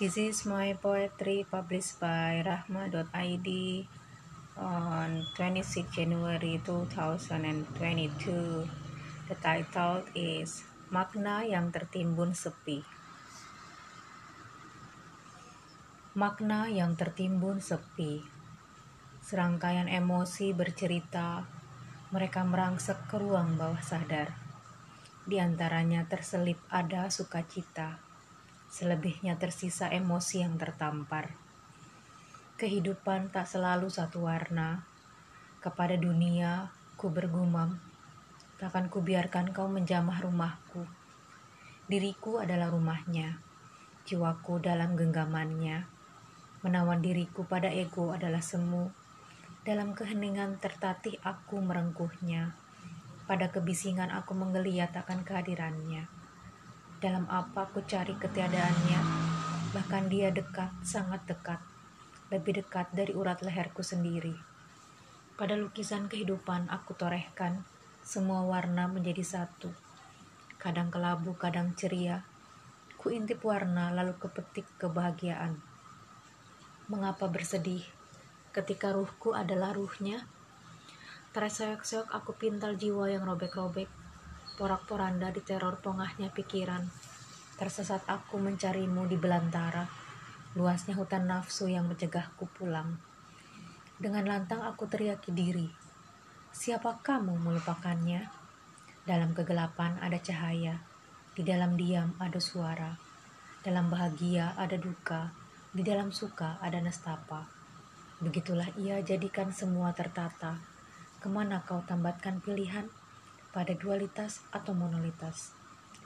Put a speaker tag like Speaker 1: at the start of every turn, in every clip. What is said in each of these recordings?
Speaker 1: This is my poetry published by rahma.id on 26 January 2022. The title is Makna yang tertimbun sepi. Makna yang tertimbun sepi. Serangkaian emosi bercerita, mereka merangsek ke ruang bawah sadar. Di antaranya terselip ada sukacita Selebihnya tersisa emosi yang tertampar. Kehidupan tak selalu satu warna. Kepada dunia, ku bergumam, takkan ku biarkan kau menjamah rumahku. Diriku adalah rumahnya, jiwaku dalam genggamannya. Menawan diriku pada ego adalah semu. Dalam keheningan tertatih aku merengkuhnya. Pada kebisingan aku menggeliat akan kehadirannya dalam apa aku cari ketiadaannya. Bahkan dia dekat, sangat dekat, lebih dekat dari urat leherku sendiri. Pada lukisan kehidupan aku torehkan, semua warna menjadi satu. Kadang kelabu, kadang ceria. Ku intip warna lalu kepetik kebahagiaan. Mengapa bersedih ketika ruhku adalah ruhnya? Terseok-seok aku pintal jiwa yang robek-robek porak-poranda di teror pongahnya pikiran. Tersesat aku mencarimu di belantara, luasnya hutan nafsu yang mencegahku pulang. Dengan lantang aku teriaki diri, siapa kamu melupakannya? Dalam kegelapan ada cahaya, di dalam diam ada suara, dalam bahagia ada duka, di dalam suka ada nestapa. Begitulah ia jadikan semua tertata. Ke mana kau tambatkan pilihan? Pada dualitas atau monolitas.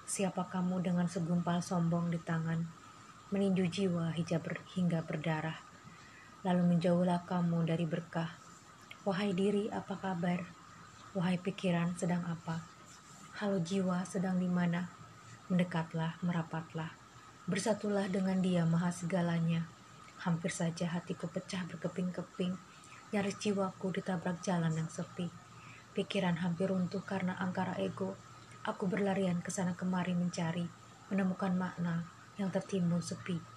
Speaker 1: Siapa kamu dengan segumpal sombong di tangan, meninju jiwa hijab hingga berdarah, lalu menjauhlah kamu dari berkah. Wahai diri, apa kabar? Wahai pikiran, sedang apa? Halo jiwa, sedang di mana? Mendekatlah, merapatlah. Bersatulah dengan dia maha segalanya. Hampir saja hatiku pecah berkeping-keping, nyaris jiwaku ditabrak jalan yang sepi Pikiran hampir runtuh karena angkara ego. Aku berlarian ke sana kemari mencari, menemukan makna yang tertimbun sepi.